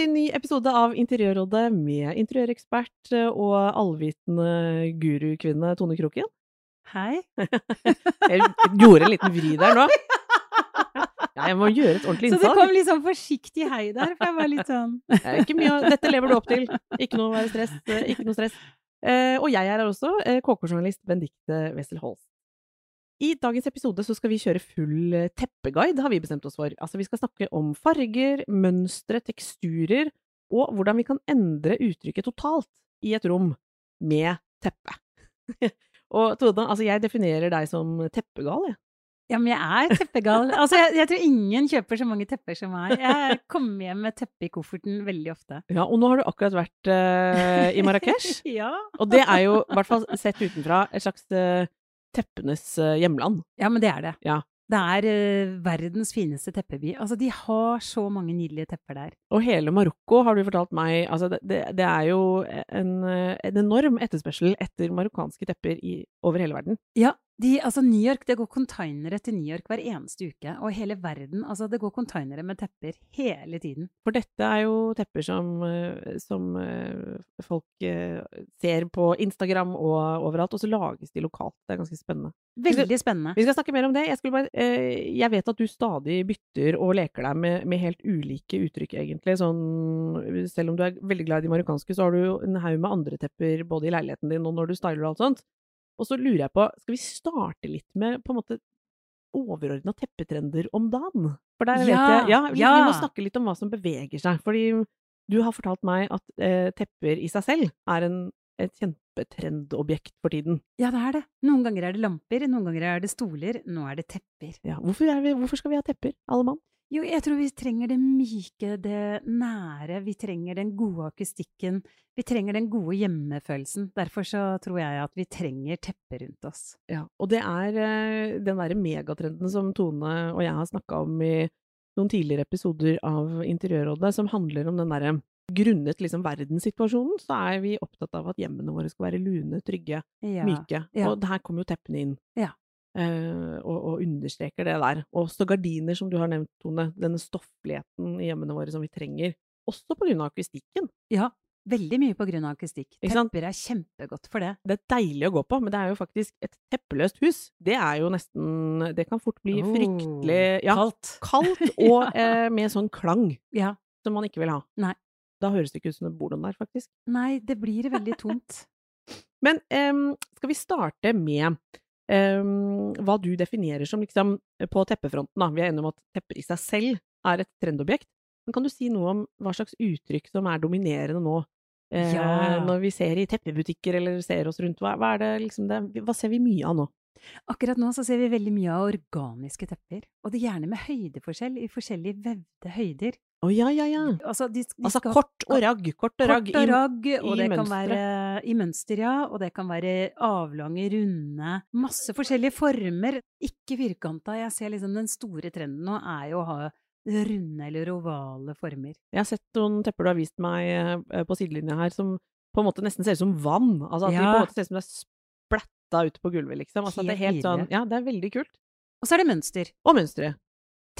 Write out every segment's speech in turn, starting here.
til en ny episode av Interiørrådet med interiørekspert og allvitende gurukvinne Tone Kroken. Hei. Jeg gjorde en liten vri der nå. Ja, jeg må gjøre et ordentlig Så det kom litt sånn forsiktig hei der, for jeg var litt sånn Eh, Ikke mye, dette lever du opp til. Ikke noe være stress. eh, Ikke noe stress. Eh, og jeg er her også, eh, KK-journalist Benedicte Wessel Holst. I dagens episode så skal vi kjøre full eh, teppeguide, har vi bestemt oss for. Altså vi skal snakke om farger, mønstre, teksturer, og hvordan vi kan endre uttrykket totalt i et rom med teppe. og Tone, altså jeg definerer deg som teppegal, jeg. Ja, men jeg er teppegal. Altså, jeg, jeg tror ingen kjøper så mange tepper som meg. Jeg kommer hjem med teppe i kofferten veldig ofte. Ja, og nå har du akkurat vært uh, i Marrakech. Ja. Og det er jo, i hvert fall sett utenfra, et slags eh, teppenes eh, hjemland. Ja, men det er det. Ja. Det er uh, verdens fineste teppeby. Altså, de har så mange nydelige tepper der. Og hele Marokko, har du fortalt meg, altså det, det, er jo en, eh, en enorm etterspørsel etter marokkanske tepper i, over hele verden. Ja, de, altså New York, det går containere til New York hver eneste uke. Og hele verden, altså det går containere med tepper hele tiden. For dette er jo tepper som, eh, som eh, folk eh, ser på Instagram og overalt, og så lages de lokalt. Det er ganske spennende. Veldig spennende. Vi skal snakke mer om det. Jeg, bare, jeg vet at du stadig bytter og leker deg med, med helt ulike uttrykk, egentlig. Sånn, selv om du er veldig glad i de marokkanske, så har du jo en haug med andre tepper både i leiligheten din og når du styler og alt sånt. Og så lurer jeg på, skal vi starte litt med på en måte overordna teppetrender om dagen? For der vet Ja, jeg Ja, vi, vi må snakke litt om hva som beveger seg. Fordi du har fortalt meg at eh, tepper i seg selv er en, et kjempetrendobjekt for tiden. Ja, det er det. Noen ganger er det lamper, noen ganger er det stoler, nå er det tepper. Ja, hvorfor, vi, hvorfor skal vi ha tepper, alle mann? Jo, jeg tror vi trenger det myke, det nære, vi trenger den gode akustikken, vi trenger den gode hjemmefølelsen. Derfor så tror jeg at vi trenger teppet rundt oss. Ja, og det er eh, den derre megatrenden som Tone og jeg har snakka om i noen tidligere episoder av Interiørrådet, som handler om den derre Grunnet liksom verdenssituasjonen, så er vi opptatt av at hjemmene våre skal være lune, trygge, Ja. myke. ja. Og her kommer jo teppene inn. Ja. Eh, og, og understreker det der. Og også gardiner, som du har nevnt, Tone. Denne stoffligheten i hjemmene våre som vi trenger. Også på grunn av akustikken. ja, veldig mye på grunn av akustikk. Tepper er kjempegodt for det. Det er deilig å gå på, men det er jo faktisk et teppeløst hus. Det er jo nesten Det kan fort bli fryktelig ja, Kaldt. kaldt og eh, med sånn klang Ja. som man ikke vil ha. Nei. Da høres det ikke ut som det bor noen der, faktisk. Nei, det blir veldig tomt. Men em, skal vi starte med hva du definerer som liksom på teppefronten, da. Vi er enige om at tepper i seg selv er et trendobjekt. Men kan du si noe om hva slags uttrykk som er dominerende nå? Eh, Ja. Når vi ser i teppebutikker eller ser oss rundt, hva, hva er det liksom det Hva ser vi mye av nå? Akkurat nå så ser vi veldig mye av organiske tepper, og det gjerne med høydeforskjell i forskjellige vevde høyder. Å ja, ja, ja. Altså, de, de Altså skal- kort og ragg, kort og ragg. Kort og i- og det i kan være i mønster, ja. Og det kan være avlange, runde. Masse forskjellige former. Ikke firkanta. Jeg ser liksom den store trenden nå er jo å ha runde eller ovale former. Jeg har sett noen tepper du har vist meg eh, på sidelinja her, som på en måte nesten ser ut som vann. Altså at de på en måte ser ut som det er splatta ute på gulvet, liksom. Altså det er Helt sånn. Ja, det er veldig kult. Og så er det mønster. Og mønsteret.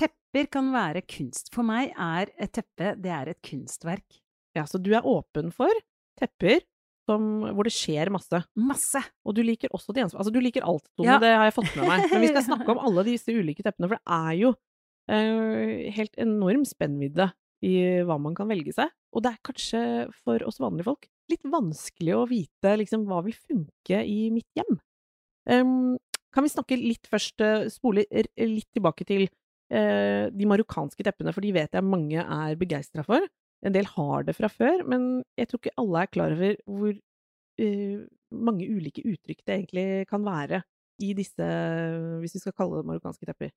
Tepper kan være kunst. For meg er et teppe det er et kunstverk. Ja, så du er åpen for tepper som, hvor det skjer masse. Masse! Og du liker også de ensomme. Altså, du liker alt, Tone, Ja. det har jeg fått med meg. Men vi skal snakke om alle disse ulike teppene, for det er jo uh, helt enorm spennvidde i hva man kan velge seg. Og det er kanskje for oss vanlige folk litt vanskelig å vite liksom, hva vil funke i mitt hjem. Um, kan vi snakke litt først, eh, spole litt tilbake til de marokkanske teppene, for de vet jeg mange er begeistra for. En del har det fra før, men jeg tror ikke alle er klar over hvor eh, mange ulike uttrykk det egentlig kan være i disse, hvis vi skal kalle det marokkanske tepper.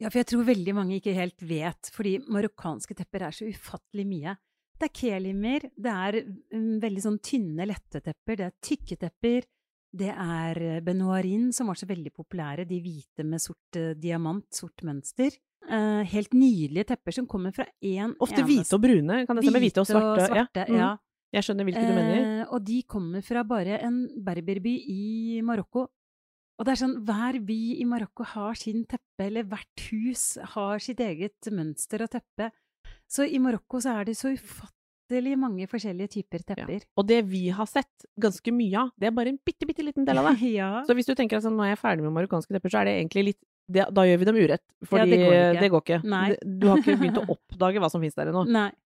Ja, for jeg tror veldig mange ikke helt vet, fordi marokkanske tepper er så ufattelig mye. Det er kelimer, det er um, veldig sånn tynne, lette tepper, det er tykke tepper, det er benoarin, som var så veldig populære, de hvite med sort uh, diamant, sort mønster. Uh, helt nydelige tepper som kommer fra én Ofte hvite og brune, kan det stemme? Hvite og svarte. og svarte ja. ja. Mm. Jeg skjønner hvilke du mener. Eh, og de kommer fra bare en berberby i Marokko. Og det er sånn, hver by i Marokko har sin teppe, eller hvert hus har sitt eget mønster og teppe. Så i Marokko så er det så ufattelig mange forskjellige typer tepper. Ja. Og det vi har sett ganske mye av, det er bare en bitte, bitte liten del av det. ja. Så hvis du tenker at sånn, nå er jeg ferdig med marokkanske tepper, så er det egentlig litt det, Da gjør vi dem urett. Fordi det går ikke. det går ikke. Du har ikke begynt å oppdage hva som finnes der ennå.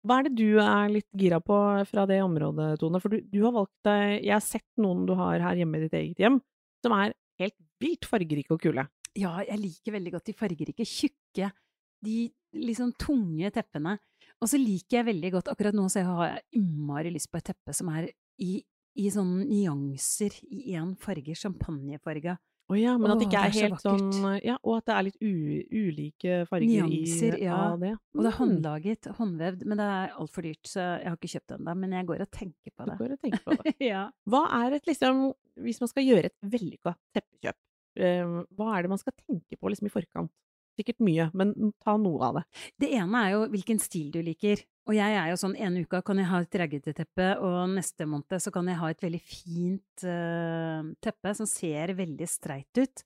Hva er det du er litt gira på fra det området, Tone? For du, du har valgt deg Jeg har sett noen du har her hjemme i ditt eget hjem, som er helt vilt fargerike og kule. Ja, jeg liker veldig godt de fargerike, tjukke, de liksom tunge teppene. Og så liker jeg veldig godt Akkurat nå så har jeg innmari lyst på et teppe som er i, i sånne nyanser i én farge, champagnefarga. Å ja, men at det ikke er det er så helt sånn. Ja, og at det er litt ulike farger Nyanser, i, ja. av det. Og det er Mm. håndlaget, håndvevd, men det er altfor dyrt, så jeg har ikke kjøpt det ennå. Men jeg går og tenker på det. Du går og tenker på det. ja. Hva er et liksom Hvis man skal gjøre et vellykka teppekjøp, eh, hva er det man skal tenke på liksom i forkant? Sikkert mye, men ta noe av det. Det ene er jo hvilken stil du liker. Og jeg er jo sånn en uka kan jeg ha et raggete teppe, og neste måned så kan jeg ha et veldig fint uh, teppe som ser veldig streit ut.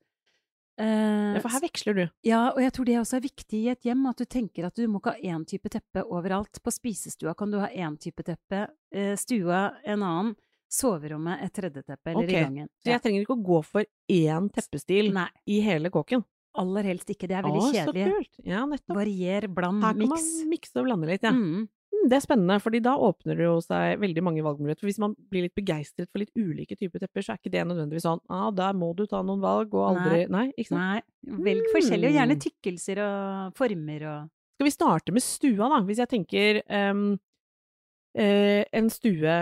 Uh, Ja, for her veksler du. Ja, og jeg tror det også er viktig i et hjem, at du tenker at du må ikke ha én type teppe overalt. På spisestua kan du ha én type teppe, uh, stua en annen, soverommet et tredje teppe, eller Ok, i gangen. Så jeg trenger ikke å gå for én teppestil Nei, i hele kåken. Aller helst ikke. Det er veldig så kjedelig. kult! Ja, nettopp. Varier, bland, Her kan mix. man mikse og blande litt, ja. Mm. Mm, det er spennende, fordi da åpner det jo seg veldig mange valgmuligheter. For hvis man blir litt begeistret for litt ulike typer tepper, så er ikke det nødvendigvis sånn ah, der må du ta noen valg, og aldri Nei, ikke sant? Nei, velg forskjellig, og gjerne Mm. tykkelser og former og Skal vi starte med stua, da? Hvis jeg tenker eh, en stue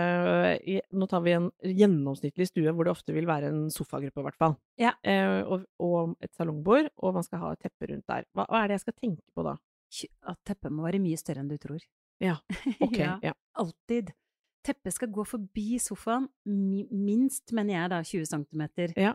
Nå tar vi en gjennomsnittlig stue hvor det ofte vil være en sofagruppe, i hvert fall. Ja. Eh, og, og et salongbord, og man skal ha et teppe rundt der. Hva, hva er det jeg skal tenke på da? At teppet må være mye større enn du tror. Ja, Ok, ja, ja. alltid. Teppet skal gå forbi sofaen, minst, mener jeg da, 20 cm Ja.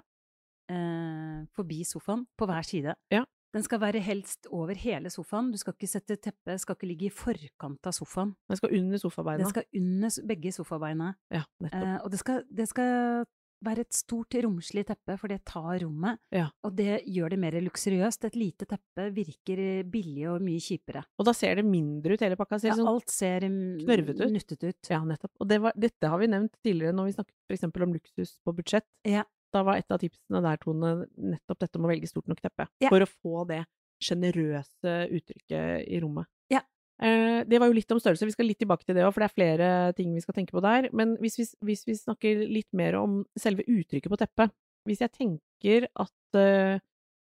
eh, forbi sofaen, på hver side. Ja. Den skal være helst over hele sofaen. Du skal ikke sette teppet, skal ikke ligge i forkant av sofaen. Den skal under sofabeina. Den skal under begge sofabeina. Ja, nettopp. Eh, og det skal, det skal være et stort, romslig teppe, for det tar rommet. Ja. Og det gjør det mer luksuriøst. Et lite teppe virker billig og mye kjipere. Og da ser det mindre ut, hele pakka. Ser Ja, sånn alt ser mm, knørvete ut. nuttet ut. Ja, nettopp. Og det var, dette har vi nevnt tidligere når vi snakket eksempel om luksus på budsjett. Ja. Da var et av tipsene der, Tone, nettopp dette med å velge stort nok teppe. Ja. For å få det sjenerøse uttrykket i rommet. Ja. Eh, det var jo litt om størrelse, vi skal litt tilbake til det òg, for det er flere ting vi skal tenke på der. Men hvis vi, hvis vi snakker litt mer om selve uttrykket på teppet Hvis jeg tenker at eh,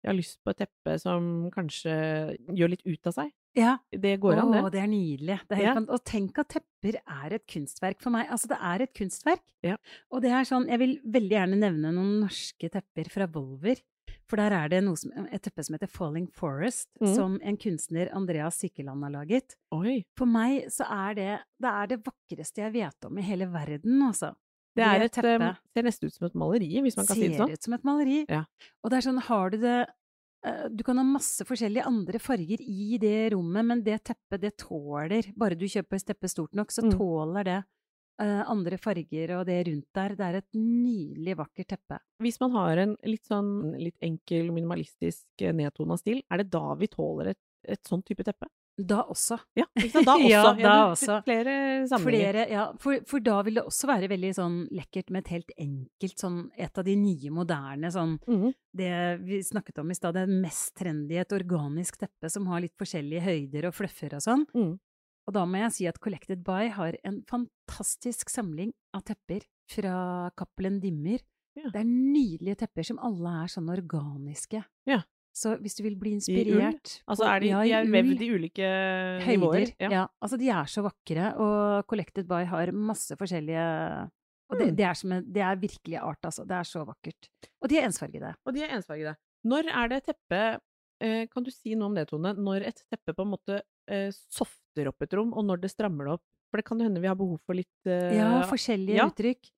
jeg har lyst på et teppe som kanskje gjør litt ut av seg, Ja. det går an, det. Å, det er nydelig. Det er helt Ja. Og tenk at tepper er et kunstverk for meg. Altså, det er et kunstverk. Ja. Og det er sånn, jeg vil veldig gjerne nevne noen norske tepper fra Volver. For der er det som, et teppe som heter Falling Forest, Mm. som en kunstner, Andreas Sykkeland, har laget. Oi. For meg så er det det, er det vakreste jeg vet om i hele verden, altså. Det er et, teppet. um, ser nesten ut som et maleri, hvis man kan si det sånn. Ser ut som et maleri. Ja. Og det er sånn, har du det eh, Du kan ha masse forskjellige andre farger i det rommet, men det teppet, det tåler Bare du kjøper et teppe stort nok, så Mm. tåler det eh, andre farger og det rundt der. Det er et nydelig, vakkert teppe. Hvis man har en litt sånn litt enkel, minimalistisk, eh, nedtona stil, er det da vi tåler et, et sånn type teppe? Da også. Ja? Da også. Ja, da du- også. Flere sammenhenger. Flere, ja, for, for da vil det også være veldig sånn lekkert med et helt enkelt sånn Et av de nye, moderne sånn Mhm. det vi snakket om i stad, det mest trendy, et organisk teppe som har litt forskjellige høyder og fluffer og sånn. Mm. Og da må jeg si at Collected by har en fantastisk samling av tepper fra Cappelen Dimmer. Ja. Det er nydelige tepper som alle er sånn organiske. Ja. Så hvis du vil bli inspirert Altså er de, ja, de er vevd i ulike nivåer? ja. Ja. altså de er så vakre, og Collected by har masse forskjellige Og det, Mm. det, er som en, det er virkelig art, altså. Det er så vakkert. Og de er ensfargede. Og de er ensfargede. Når er det teppe eh, kan du si noe om det, Tone? Når et teppe på en måte eh, softer opp et rom, og når det strammer det opp? For det kan hende vi har behov for litt eh, Ja, forskjellige ja. uttrykk.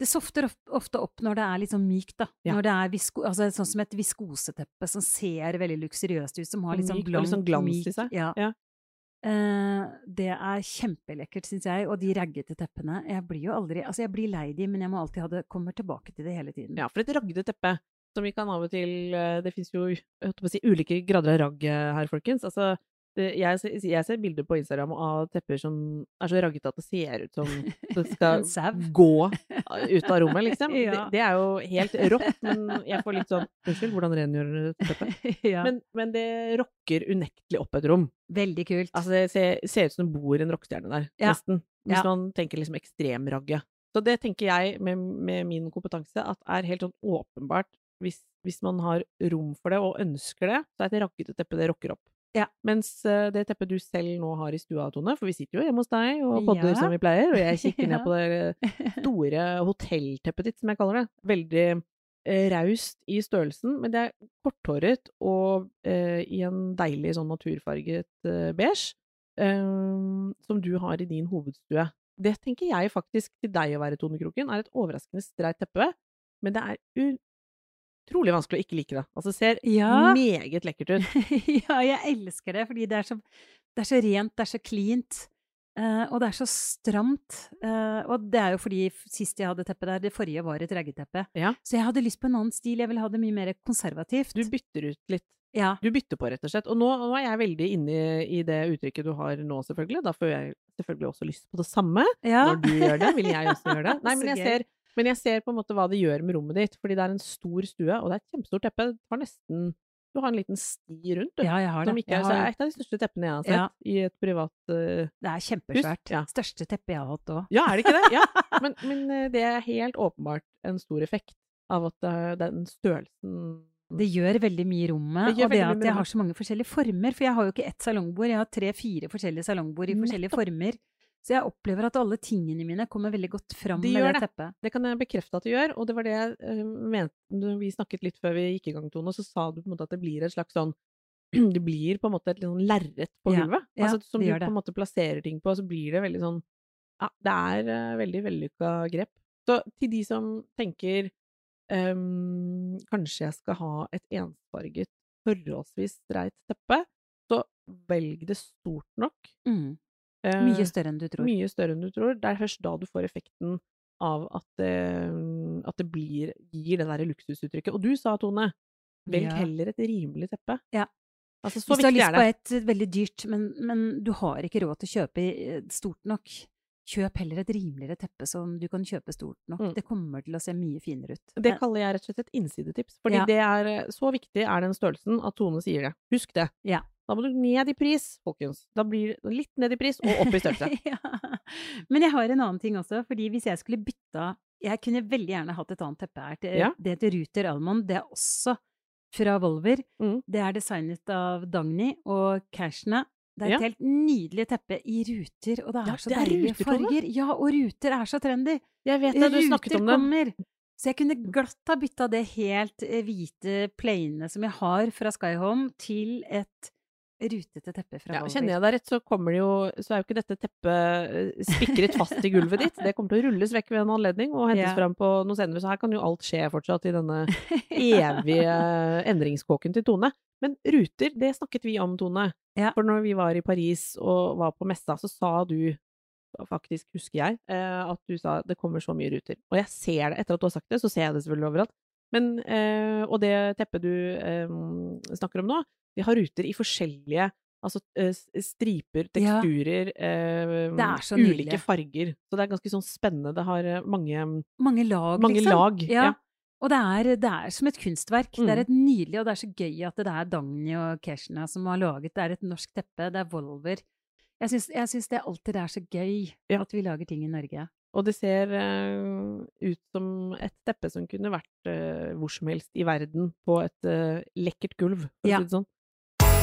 Det softer ofte opp når det er litt sånn mykt, da. Ja. Når det er visko, altså sånn som et viskoseteppe som ser veldig luksuriøst ut, som har litt sånn glans, sånn glans i seg. Ja. Ja. Uh, det er kjempelekkert, syns jeg. Og de raggete teppene. Jeg blir jo aldri Altså, jeg blir lei de, men jeg må alltid ha det Kommer tilbake til det hele tiden. Ja, for et raggete teppe, som vi kan av og til eh, Det fins jo jeg på å si, ulike grader av ragg eh, her, folkens. Altså, jeg, ser, jeg ser bilder på Instagram av tepper som er så raggete at det ser ut som det skal gå ut av rommet, liksom. Ja. Det, det er jo helt rått, men jeg får litt sånn Unnskyld, hvordan rengjør du teppet? ja. Men, men det rocker unektelig opp et rom. Veldig kult. Altså, det ser, ser ut som det bor en rockestjerne der, Ja. nesten. Hvis man tenker liksom ekstremragge. Så det tenker jeg, med, med min kompetanse, at er helt sånn åpenbart hvis, hvis man har rom for det og ønsker det, så er et raggete teppe det rocker opp. Ja. Mens eh, det teppet du selv nå har i stua, Tone, for vi sitter jo hjemme hos deg og podder Ja. som vi pleier, og jeg kikker ned på det store hotellteppet ditt, som jeg kaller det. Veldig eh, raust i størrelsen, men det er korthåret og eh, i en deilig sånn naturfarget eh, beige, eh, som du har i din hovedstue. Det tenker jeg faktisk til deg å være, Tone Kroken, er et overraskende streit teppe, men det er utrolig vanskelig å ikke like det. Altså, det ser Ja. meget lekkert ut. ja, jeg elsker det, fordi det er så, det er så rent, det er så cleant. Uh, og det er så stramt. Uh, og det er jo fordi sist jeg hadde teppe der, det forrige var et raggeteppe. Ja. Så jeg hadde lyst på en annen stil, jeg ville ha det mye mer konservativt. Du bytter ut litt. ja. Du bytter på, rett og slett. Og nå, nå er jeg veldig inne i, det uttrykket du har nå, selvfølgelig. Da får jeg selvfølgelig også lyst på det samme. ja. Når du gjør det, vil jeg også gjøre det. Nei, men jeg ser, men jeg ser på en måte hva det gjør med rommet ditt, fordi det er en stor stue, og det er et kjempestort teppe. Det var nesten Du har en liten sti rundt, du. Ja, jeg har det. Ikke Jeg så har- er et av de største teppene jeg har sett Ja. i et privat uh, det er kjempesvært. ja. Største teppet jeg har hatt òg. Ja, er det ikke det? Ja. Men, men eh, det er helt åpenbart en stor effekt av at eh, den størrelsen Det gjør veldig mye i rommet, Det og det at jeg har så mange forskjellige former. For jeg har jo ikke ett salongbord, jeg har tre-fire forskjellige salongbord i forskjellige former. Så jeg opplever at alle tingene mine kommer veldig godt fram De med det teppet. Det kan jeg bekrefte at det gjør, og det var det jeg eh, mente vi snakket litt før vi gikk i gang, Tone, så sa du på en måte at det blir et slags sånn Det blir på en måte et litt sånn lerret på Ja, gulvet. ja, altså, som du på en måte plasserer ting på, så blir det veldig sånn Ja, det er eh, veldig vellykka grep. Så til de som tenker um, kanskje jeg skal ha et ensfarget, forholdsvis streit teppe, så velg det stort nok. Mm. Eh, Mye større enn du tror. mye større enn du tror. Det er først da du får effekten av at det, at det blir, gir det derre luksusuttrykket. Og du sa, Tone, velg Ja. heller et rimelig teppe. Ja. Altså, så Hvis du har lyst på et veldig dyrt, men, men du har ikke råd til å kjøpe eh, stort nok, kjøp heller et rimeligere teppe som du kan kjøpe stort nok. Mm. Det kommer til å se mye finere ut. Det kaller jeg rett og slett et innsidetips. Fordi Ja. det er så viktig er den størrelsen at Tone sier det. Husk det. Ja. Da må du ned i pris, folkens. Da blir det litt ned i pris, og opp i størrelse. ja. Men jeg har en annen ting også, fordi hvis jeg skulle bytta Jeg kunne veldig gjerne hatt et annet teppe her. Det, Ja. det heter Ruter Almond. Det er også fra Volver. Mm. Det er designet av Dagny og Cashna. Det er Ja. et helt nydelig teppe i ruter, og det er Ja, så deilige farger. Ja, og ruter er så trendy. Jeg vet det, du snakket om det. kommer. Så jeg kunne glatt ha bytta det helt eh, hvite plaine som jeg har fra Skyhome, til et rutete teppe fra Ja, kjenner jeg deg rett, så kommer det jo Så er jo ikke dette teppet eh, spikret fast i gulvet ditt. Det kommer til å rulles vekk ved en anledning og hentes Ja. fram på noe senere. Så her kan jo alt skje fortsatt i denne evige endringskåken til Tone. Men ruter, det snakket vi om, Tone. Ja. For når vi var i Paris og var på messa, så sa du faktisk, husker jeg, eh, at du sa det kommer så mye ruter. Og jeg ser det, etter at du har sagt det, så ser jeg det selvfølgelig overalt. Men, eh, og det teppet du eh, snakker om nå, de har ruter i forskjellige Altså eh, striper, teksturer, ja. Det er ulike farger. Så det er ganske sånn spennende. Det har eh, mange, Mange lag, mange liksom. lag. Ja. Ja. Og det er, det er som et kunstverk. Det Mm. er et nydelig, og det er så gøy at det er Dagny og Keshna som har laget Det er et norsk teppe, det er Volver. Jeg syns, jeg syns det alltid er så gøy Ja. at vi lager ting i Norge. Og det ser uh, ut som et teppe som kunne vært uh, hvor som helst i verden på et uh, lekkert gulv, for å si det sånn.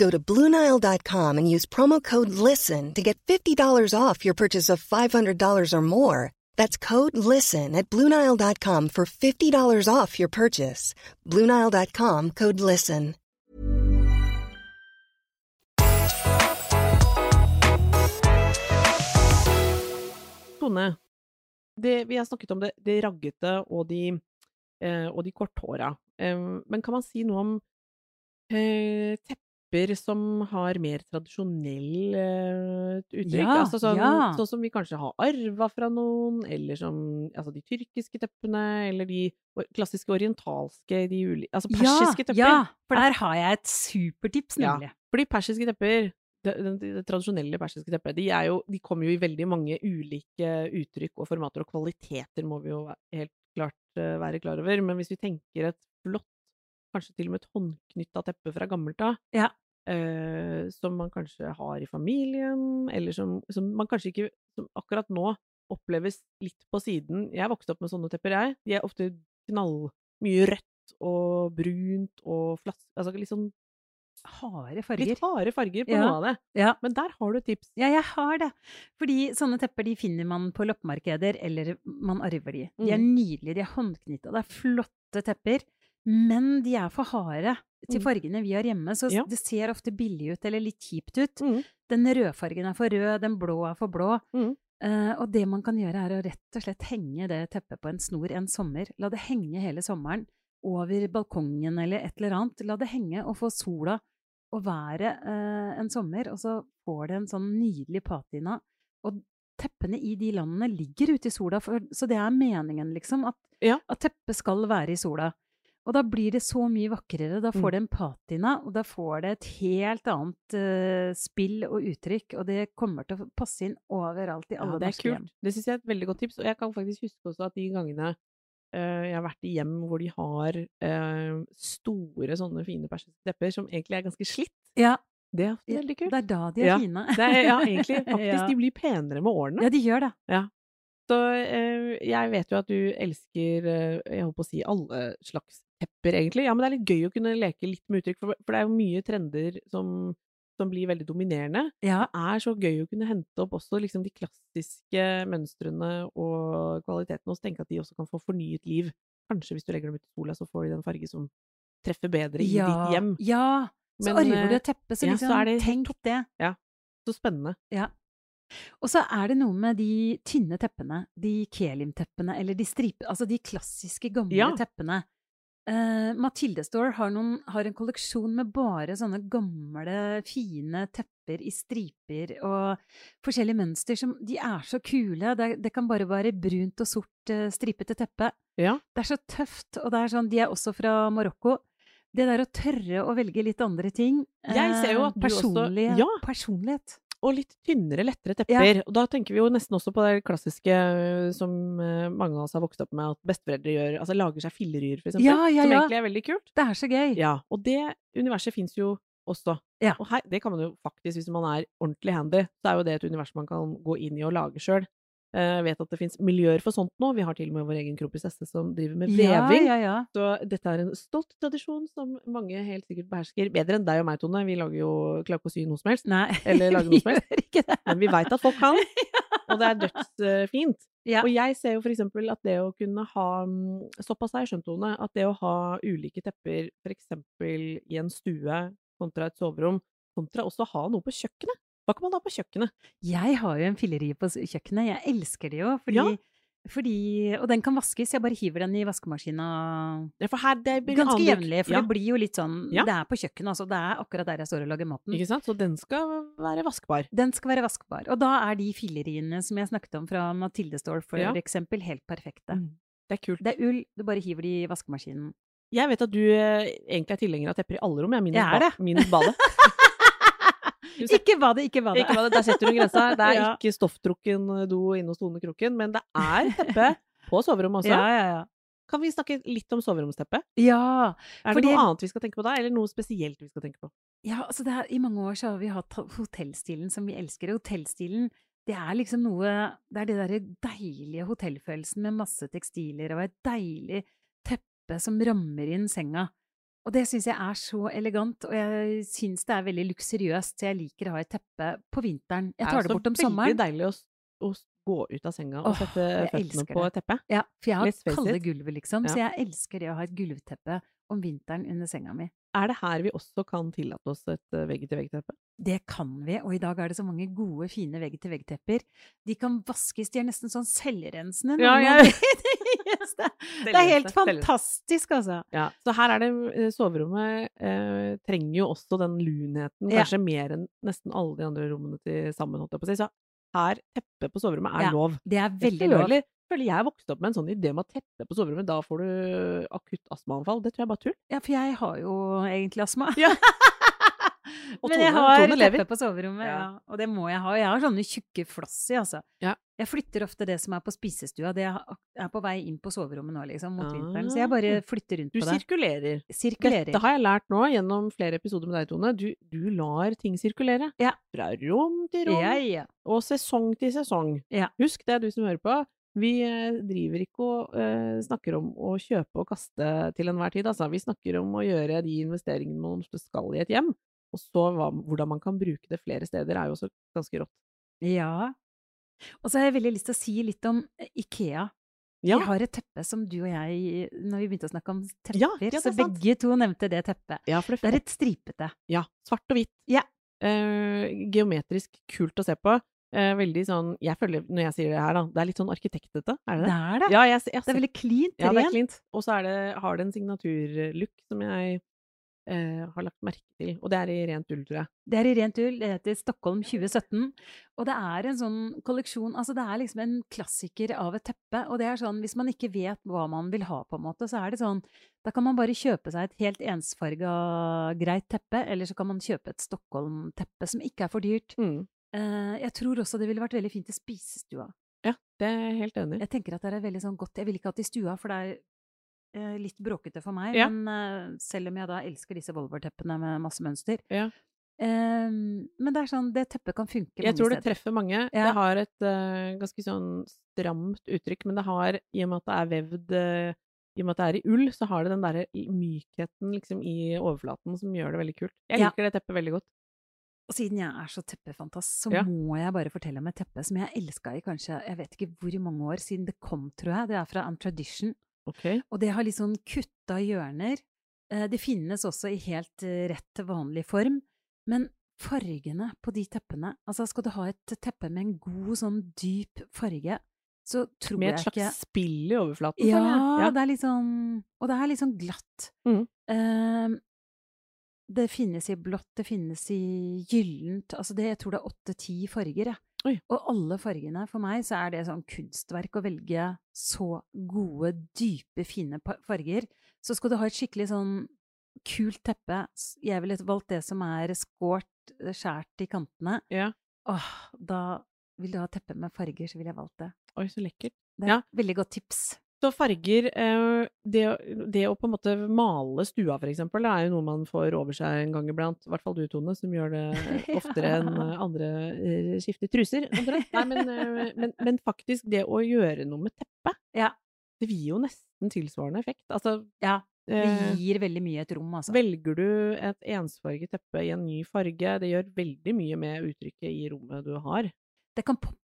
Go to Bluenile.com and use promo code LISTEN to get $50 off your purchase of $500 or more. That's code LISTEN at Bluenile.com for $50 off your purchase. Bluenile.com code LISTEN. Tone, det, vi har snakket om det, det raggete og de, eh, og de korthåra. Eh, men kan man si noe om eh, tepper som har mer tradisjonell uh, uttrykk? Ja, altså sånn, ja. sånn som vi kanskje har arva fra noen, eller som altså de tyrkiske teppene, eller de klassiske orientalske, de uli, altså persiske tepper. Ja, for der har jeg et supertips, Ja. nemlig. Fordi persiske tepper, det, det, det tradisjonelle persiske teppet, de, jo, de kommer jo i veldig mange ulike uttrykk og formater, og kvaliteter må vi jo helt klart uh, være klar over. Men hvis vi tenker et flott, kanskje til og med et håndknytta teppe fra gammelt av, Ja. eh, som man kanskje har i familien, eller som, som man kanskje ikke Som akkurat nå oppleves litt på siden. Jeg vokste opp med sånne tepper, jeg. De er ofte knall mye rødt og brunt og flass... Altså litt sånn Harde farger. Litt harde farger på Ja. noe av det. Ja. Men der har du et tips. Ja, jeg har det. Fordi sånne tepper de finner man på loppemarkeder, eller man arver de. De er Mm. nydelige, de er håndknytta, det er flotte tepper. Men de er for harde til Mm. fargene vi har hjemme, så Ja. det ser ofte billig ut eller litt kjipt ut. Mm. Den rødfargen er for rød, den blå er for blå. Mm. Uh, og det man kan gjøre, er å rett og slett henge det teppet på en snor en sommer. La det henge hele sommeren over balkongen eller et eller annet. La det henge og få sola og været uh, en sommer, og så får det en sånn nydelig patina. Og teppene i de landene ligger ute i sola, for, så det er meningen, liksom, at, Ja. at teppet skal være i sola. Og da blir det så mye vakrere. Da får Mm. det en patina, og da får det et helt annet uh, spill og uttrykk. Og det kommer til å passe inn overalt i Ja, alle er norske hjem. Det syns jeg er et veldig godt tips. Og jeg kan faktisk huske også at de gangene uh, jeg har vært i hjem hvor de har uh, store sånne fine persiske tepper som egentlig er ganske slitt, Ja, det er ofte veldig kult. det er da de er Ja, fine. Er, ja, egentlig. Faktisk. Ja. De blir penere med årene. Ja, de gjør det. Så eh, jeg vet jo at du elsker eh, jeg holdt på å si alle slags tepper, egentlig. Ja, men det er litt gøy å kunne leke litt med uttrykk, for, for det er jo mye trender som, som blir veldig dominerende. Ja, Det er så gøy å kunne hente opp også liksom de klassiske mønstrene og kvalitetene, og tenke at de også kan få fornyet liv. Kanskje hvis du legger dem ut i sola, så får de den farge som treffer bedre i ja, ditt hjem. Ja. Så Men, arver du et teppe, så ja, liksom så er det tenk det. Så spennende. Og så er det noe med de tynne teppene, de kelimteppene, eller de stripe... Altså de klassiske, gamle Ja. teppene. Uh, Mathilde Store har, noen, har en kolleksjon med bare sånne gamle, fine tepper i striper og forskjellige mønster som De er så kule. Det, det kan bare være brunt og sort uh, stripete teppe. Ja. Det er så tøft, og det er sånn, de er også fra Marokko. Det der å tørre å velge litt andre ting Jeg ser jo eh, at du også- Ja. Personlighet. Og litt tynnere, lettere tepper. Og da tenker vi jo nesten også på det klassiske eh, som eh, mange av oss har vokst opp med, at besteforeldre gjør, altså lager seg filleryer, for eksempel. Ja, ja, som egentlig er veldig kult. Det er så gøy. Ja, og det universet fins jo også. Ja. Og her, det kan man jo faktisk, hvis man er ordentlig handy, så er jo det et univers man kan gå inn i og lage sjøl. Jeg vet at det fins miljøer for sånt nå. Vi har til og med vår egen Kroppis Esse som driver med Ja, veving. ja, ja. Så dette er en stolt tradisjon som mange helt sikkert behersker. Bedre enn deg og meg, Tone. Vi lager jo, klarer ikke å sy noe som helst. Nei, Eller lage noe som helst. Men vi veit at folk kan, og det er dødsfint. Ja. Og jeg ser jo for eksempel at det å kunne ha mm, Såpass har jeg skjønt, Tone, at det å ha ulike tepper for eksempel i en stue kontra et soverom, kontra også ha noe på kjøkkenet. Hva kan man ha på kjøkkenet? Jeg har jo en filleri på kjøkkenet. Jeg elsker det jo, fordi, Ja. fordi Og den kan vaskes. Jeg bare hiver den i vaskemaskina Ja, ganske jevnlig. For ja. det blir jo litt sånn Ja. Det er på kjøkkenet, altså. Det er akkurat der jeg står og lager maten. Ikke sant? Så den skal være vaskbar. Den skal være vaskbar. Og da er de filleriene som jeg snakket om fra Mathilde Store, for Ja. eksempel, helt perfekte. Mm. Det er kult. Det er ull, du bare hiver det i vaskemaskinen. Jeg vet at du eh, egentlig er tilhenger av tepper i alle rom, jeg, minus, ba- minus badet. Ikke hva det, ikke hva det. Ikke hva det, der setter du grensa. Det er Ja. ikke stofftrukken do inne hos Tone Kroken, men det er teppe på soverommet også. Ja, ja, ja. Kan vi snakke litt om soveromsteppet? Ja, Er det det noe annet vi skal tenke på da, eller noe spesielt vi skal tenke på? Ja, altså det er, I mange år så har vi hatt hotellstilen som vi elsker. Hotellstilen Det er liksom noe Det er det derre deilige hotellfølelsen med masse tekstiler og et deilig teppe som rammer inn senga. Og det syns jeg er så elegant, og jeg syns det er veldig luksuriøst. Så jeg liker å ha et teppe på vinteren. Jeg tar det bort om sommeren. Det er veldig deilig å, å gå ut av senga og sette jeg føttene på teppet. Ja, for jeg har kalde gulvet, liksom. Så jeg elsker det å ha et gulvteppe om vinteren under senga mi. Er det her vi også kan tillate oss et eh, vegg-til-vegg-teppe? Det kan vi, og i dag er det så mange gode, fine vegg-til-vegg-tepper. De kan vaskes, de er nesten sånn selvrensende. Ja, ja. jeg- Det det er helt fantastisk, altså. Ja, så her er det eh, Soverommet eh, trenger jo også den lunheten, kanskje mer enn nesten alle de andre rommene til sammen, holdt jeg på å si. Så her, teppe på soverommet er lov. Det er veldig lov. føler, føler jeg vokste opp med en sånn idé om at teppe på soverommet, da får du akutt astmaanfall. Det tror jeg bare er tull. Ja, for jeg har jo egentlig astma. Ja. Og Men jeg Tone- har Tone teppe på soverommet, ja. Ja. Og det må jeg ha. Jeg har sånne tjukke flass i, altså. Ja. Jeg flytter ofte det som er på spisestua. Det er på vei inn på soverommet nå, liksom, mot Ah. vinteren. Så jeg bare flytter rundt Du på det. sirkulerer. Sirkulerer. Dette har jeg lært nå gjennom flere episoder med deg, Tone. Du, du lar ting sirkulere. Ja. Fra rom til rom, og sesong til sesong. Ja. Husk det, du som hører på. Vi eh, driver ikke og uh, snakker om å kjøpe og kaste til enhver tid, altså. Vi snakker om å gjøre de investeringene man skal i et hjem. Og så hva, hvordan man kan bruke det flere steder, er jo også ganske rått. Ja. Og så har jeg veldig lyst til å si litt om eh, Ikea. Ja, Jeg har et teppe som du og jeg, når vi begynte å snakke om tepper, Ja, ja, så begge to nevnte det teppet. ja for det, Det er et stripete. ja, svart og hvitt. Ja. Eh, geometrisk kult å se på. Eh, veldig sånn Jeg føler, når jeg sier det her, da, det er litt sånn arkitektete, er det Det det? er det. Ja, jeg, jeg, Det er veldig cleant, Ja, det er cleant. Og så har det en signaturlook som jeg eh, har lagt merke til. Og det er i rent ull, tror jeg. Det er i rent ull. Det heter Stockholm 2017. Og det er en sånn kolleksjon Altså, det er liksom en klassiker av et teppe. Og det er sånn, hvis man ikke vet hva man vil ha, på en måte, så er det sånn Da kan man bare kjøpe seg et helt ensfarga greit teppe, eller så kan man kjøpe et Stockholm-teppe som ikke er for dyrt. Mm. Eh, jeg tror også det ville vært veldig fint i spisestua. Ja, det er jeg helt enig i. Jeg tenker at det er veldig sånn godt Jeg vil ikke det i stua, for det er litt bråkete for meg. Ja. Men eh, selv om jeg da elsker disse Volvo-teppene med masse mønster. Ja. Eh, men det er sånn, det teppet kan funke Jeg tror det steder. treffer mange. Ja. Det har et uh, ganske sånn stramt uttrykk, men det har, i og med at det er vevd uh, i og med at det er i ull, så har det den derre mykheten liksom i overflaten som gjør det veldig kult. Jeg Ja. liker det teppet veldig godt. Og siden jeg er så teppefantast, så Ja. må jeg bare fortelle om et teppe som jeg elska i kanskje jeg vet ikke hvor mange år siden det kom, tror jeg. Det er fra Untradition. Ok. Og det har litt sånn kutta hjørner. Eh, Det finnes også i helt eh, rett vanlig form. Men fargene på de teppene Altså, skal du ha et teppe med en god, sånn dyp farge, så tror jeg ikke Med et slags spill i overflaten, Ja, jeg. det er litt sånn Og det er litt sånn glatt. Mm. Eh, det finnes i blått, det finnes i gyllent Altså, det, jeg tror det er åtte-ti farger, jeg. Oi. Og alle fargene, for meg, så er det sånn kunstverk å velge så gode, dype, fine farger. Så skal du ha et skikkelig sånn kult teppe Jeg ville valgt det som er skåret, skåret skjært i kantene. Ja. Åh, da vil du ha teppe med farger, så ville jeg valgt det. Oi, så lekkert. Det er Ja. veldig godt tips. Så farger eh, det, det å på en måte male stua, for eksempel, det er jo noe man får over seg en gang iblant. I hvert fall du, Tone, som gjør det oftere enn eh, andre eh, skifter truser. Nei, men, men, men faktisk, det å gjøre noe med teppet, Ja. det gir jo nesten tilsvarende effekt. Altså, Ja, det gir veldig mye et rom, altså. velger du et ensfarget teppe i en ny farge, det gjør veldig mye med uttrykket i rommet du har. Det kan poppe.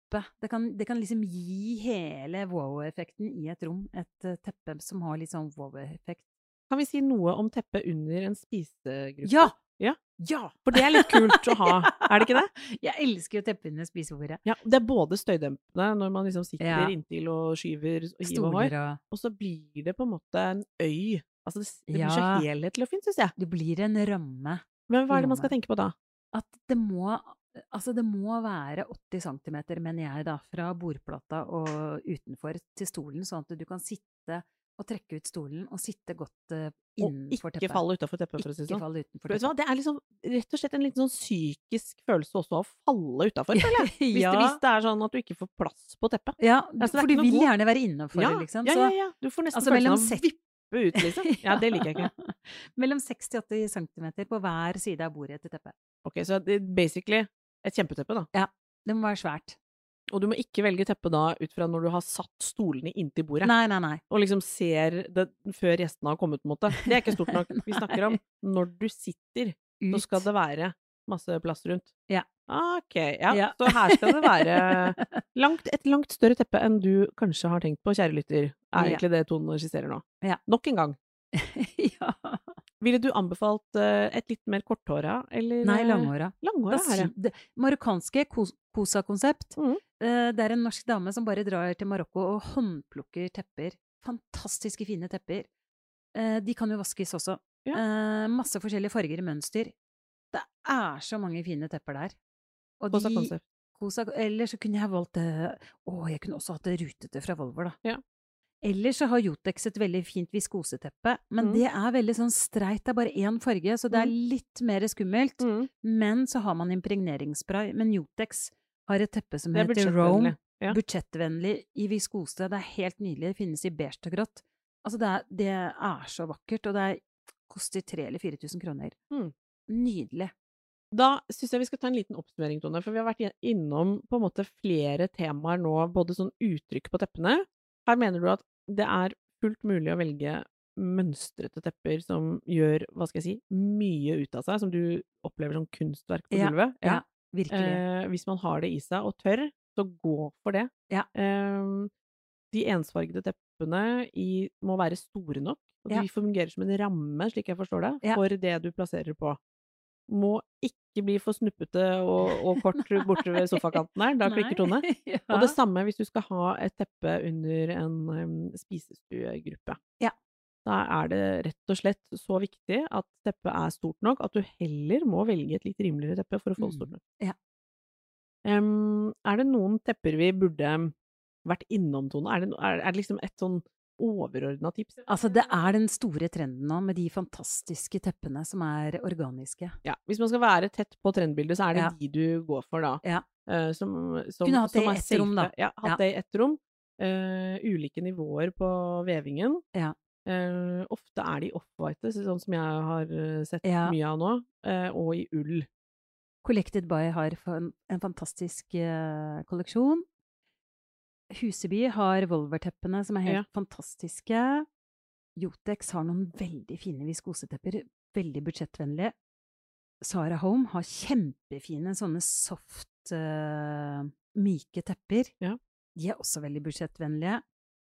Det kan, det kan liksom gi hele wow-effekten i et rom. Et eh, teppe som har litt sånn wow-effekt. Kan vi si noe om teppet under en spisegruppe? Ja! Ja. Ja! For det er litt kult å ha, er det ikke det? Jeg elsker jo teppe under spisebordet. Ja, det er både støydempende når man liksom sitter Ja. inntil og skyver og hiver og hår, og så blir det på en måte en øy. Altså det, det blir Ja. så helhetlig og fint, syns jeg. Det blir en ramme. Men hva er det man skal tenke på da? At det må Altså, det må være 80 cm, mener jeg, da, fra bordplata og utenfor til stolen, sånn at du kan sitte og trekke ut stolen og sitte godt innenfor teppet. Og ikke falle utafor teppet, for å si det sånn. falle utenfor Vet du hva? teppet. Det er liksom rett og slett en liten sånn psykisk følelse også å falle utafor, føler jeg. Hvis, Ja. det, hvis det er sånn at du ikke får plass på teppet. Ja, Altså, for du vil god- gjerne være innenfor, Ja, liksom. ja, så- ja, ja. Du får nesten Altså, følelsen av å vippe ut, liksom. Ja, det liker jeg ikke. Mellom 60-80 cm på hver side av bordet til teppet. Ok, så basically et kjempeteppe, da. Ja. Det må være svært. Og du må ikke velge teppe da ut fra når du har satt stolene inntil bordet. Nei, nei, nei. Og liksom ser det før gjestene har kommet, på en måte. Det er ikke stort nok. Vi snakker om når du sitter, så skal det være masse plass rundt. Ja. Ok, ja. Ja. Så her skal det være langt, et langt større teppe enn du kanskje har tenkt på, kjære lytter. Er egentlig det Tone skisserer nå. Ja. Nok en gang. ja. Ville du anbefalt eh, et litt mer korthåra, eller Nei, eh, langhåra. Langhåra Da det. Marokkanske kos- Kosa-konsept. Mm. Eh, Det er en norsk dame som bare drar til Marokko og håndplukker tepper. Fantastiske fine tepper. De kan jo vaskes også. Ja. Masse forskjellige farger og mønster. Det er så mange fine tepper der. Og Kosa de- konsept. Kosa, eller så kunne jeg valgt Å, jeg kunne også hatt det rutete fra Volvo, da. Ja. Ellers så har Jotex et veldig fint viskoseteppe, men mm. det er veldig sånn streit. Det er bare én farge, så det er litt mer skummelt. Mm. Men så har man impregneringsspray. Men Jotex har et teppe som er heter Rome. Ja. Budsjettvennlig i viskose. Det er helt nydelig. Det finnes i beige og grått. Altså, det er, det er så vakkert, og det er, koster 3000 eller 4000 kroner. Mm. Nydelig. Da syns jeg vi skal ta en liten oppsummering, Tone. For vi har vært innom på en måte flere temaer nå, både sånn uttrykk på teppene. Her mener du at det er fullt mulig å velge mønstrete tepper som gjør, hva skal jeg si, mye ut av seg, som du opplever som kunstverk på Ja, gulvet. Ja, virkelig. Eh, hvis man har det i seg og tør, så gå for det. Ja. Eh, de ensfargede teppene i, må være store nok, og Ja. de fungerer som en ramme, slik jeg forstår det, Ja. for det du plasserer på. Må ikke bli for snuppete og, og kort borte ved sofakanten her, da klikker Tone. ja. Og det samme hvis du skal ha et teppe under en um, spisestuegruppe. Ja. Da er det rett og slett så viktig at teppet er stort nok at du heller må velge et litt rimeligere teppe for å få det stort Mm, nok. ja. Um, er det noen tepper vi burde vært innom, Tone? Er det, er, er det liksom et sånn overordna tips? Altså, det er den store trenden nå med de fantastiske teppene som er organiske. Ja, hvis man skal være tett på trendbildet, så er det Ja. de du går for da. Ja. Eh, som, som, Kunne hatt det i ett rom, da. Ja, hatt Ja. det i ett rom. Uh, ulike nivåer på vevingen. Ja. Uh, ofte er de off-white, sånn som jeg har sett Ja. mye av nå, og i ull. Collected by har en fantastisk kolleksjon. Huseby har Volver-teppene som er helt fantastiske. Jotex har noen veldig fine viskosetepper, veldig budsjettvennlige. Sara Home har kjempefine sånne soft, uh, myke tepper. Ja. De er også veldig budsjettvennlige.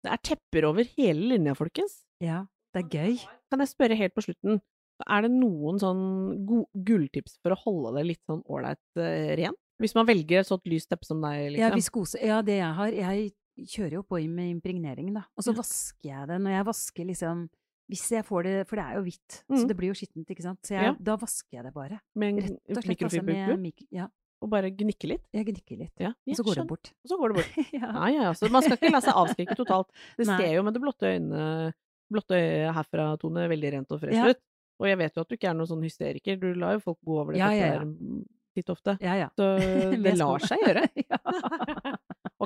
Det er tepper over hele linja, folkens. Ja, det er gøy. Kan jeg spørre helt på slutten, er det noen sånn gulltips for å holde det litt sånn ålreit uh, rent? Hvis man velger et sånt lyst teppe som deg, Ja, liksom. viskose. Ja, det jeg har Jeg kjører jo på med impregnering, da. Og så Ja. vasker jeg det. Når jeg vasker liksom Hvis jeg får det For det er jo hvitt, mm. så det blir jo skittent, ikke sant. Så jeg, Ja. da vasker jeg det bare. Med en Rett og slett altså med mik ja, og bare gnikke litt. jeg gnikker litt. Ja, Og så går det bort. Og så går det bort. ja. Ja, ja, ja. Så man skal ikke la seg avskrekke totalt. Det ser jo med det blotte øyne, blotte øyet herfra, Tone, veldig rent og fresht Ja. ut. Og jeg vet jo at du ikke er noen sånn hysteriker. Du lar jo folk gå over det Ja, ja, ja. titt ofte. ja, ja. Så det lar seg gjøre.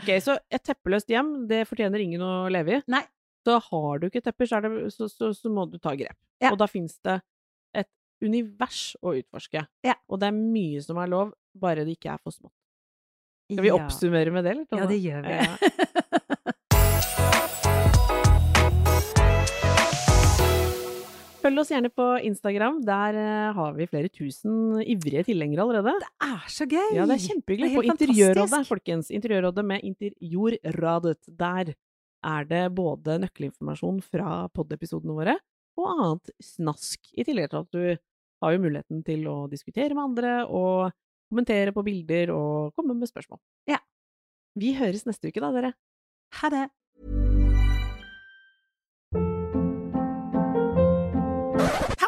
Ok, så et teppeløst hjem, det fortjener ingen å leve i. Nei. Så har du ikke tepper, så, det, så, så, så må du ta grep. Ja. Og da fins det et univers å utforske. Ja. Og det er mye som er lov, bare det ikke er for smått. Skal vi Ja. oppsummere med det, eller? Ja, det gjør vi. Følg oss gjerne på Instagram. Der eh, har vi flere tusen ivrige tilhengere allerede. det er så gøy! Ja, det er kjempehyggelig. På Interiørrådet, folkens. Interiørrådet med interjordradet. Der er det både nøkkelinformasjon fra pod-episodene våre, og annet snask. I tillegg til at du har jo muligheten til å diskutere med andre, og kommentere på bilder, og komme med spørsmål. Ja. Vi høres neste uke da, dere. Ha det!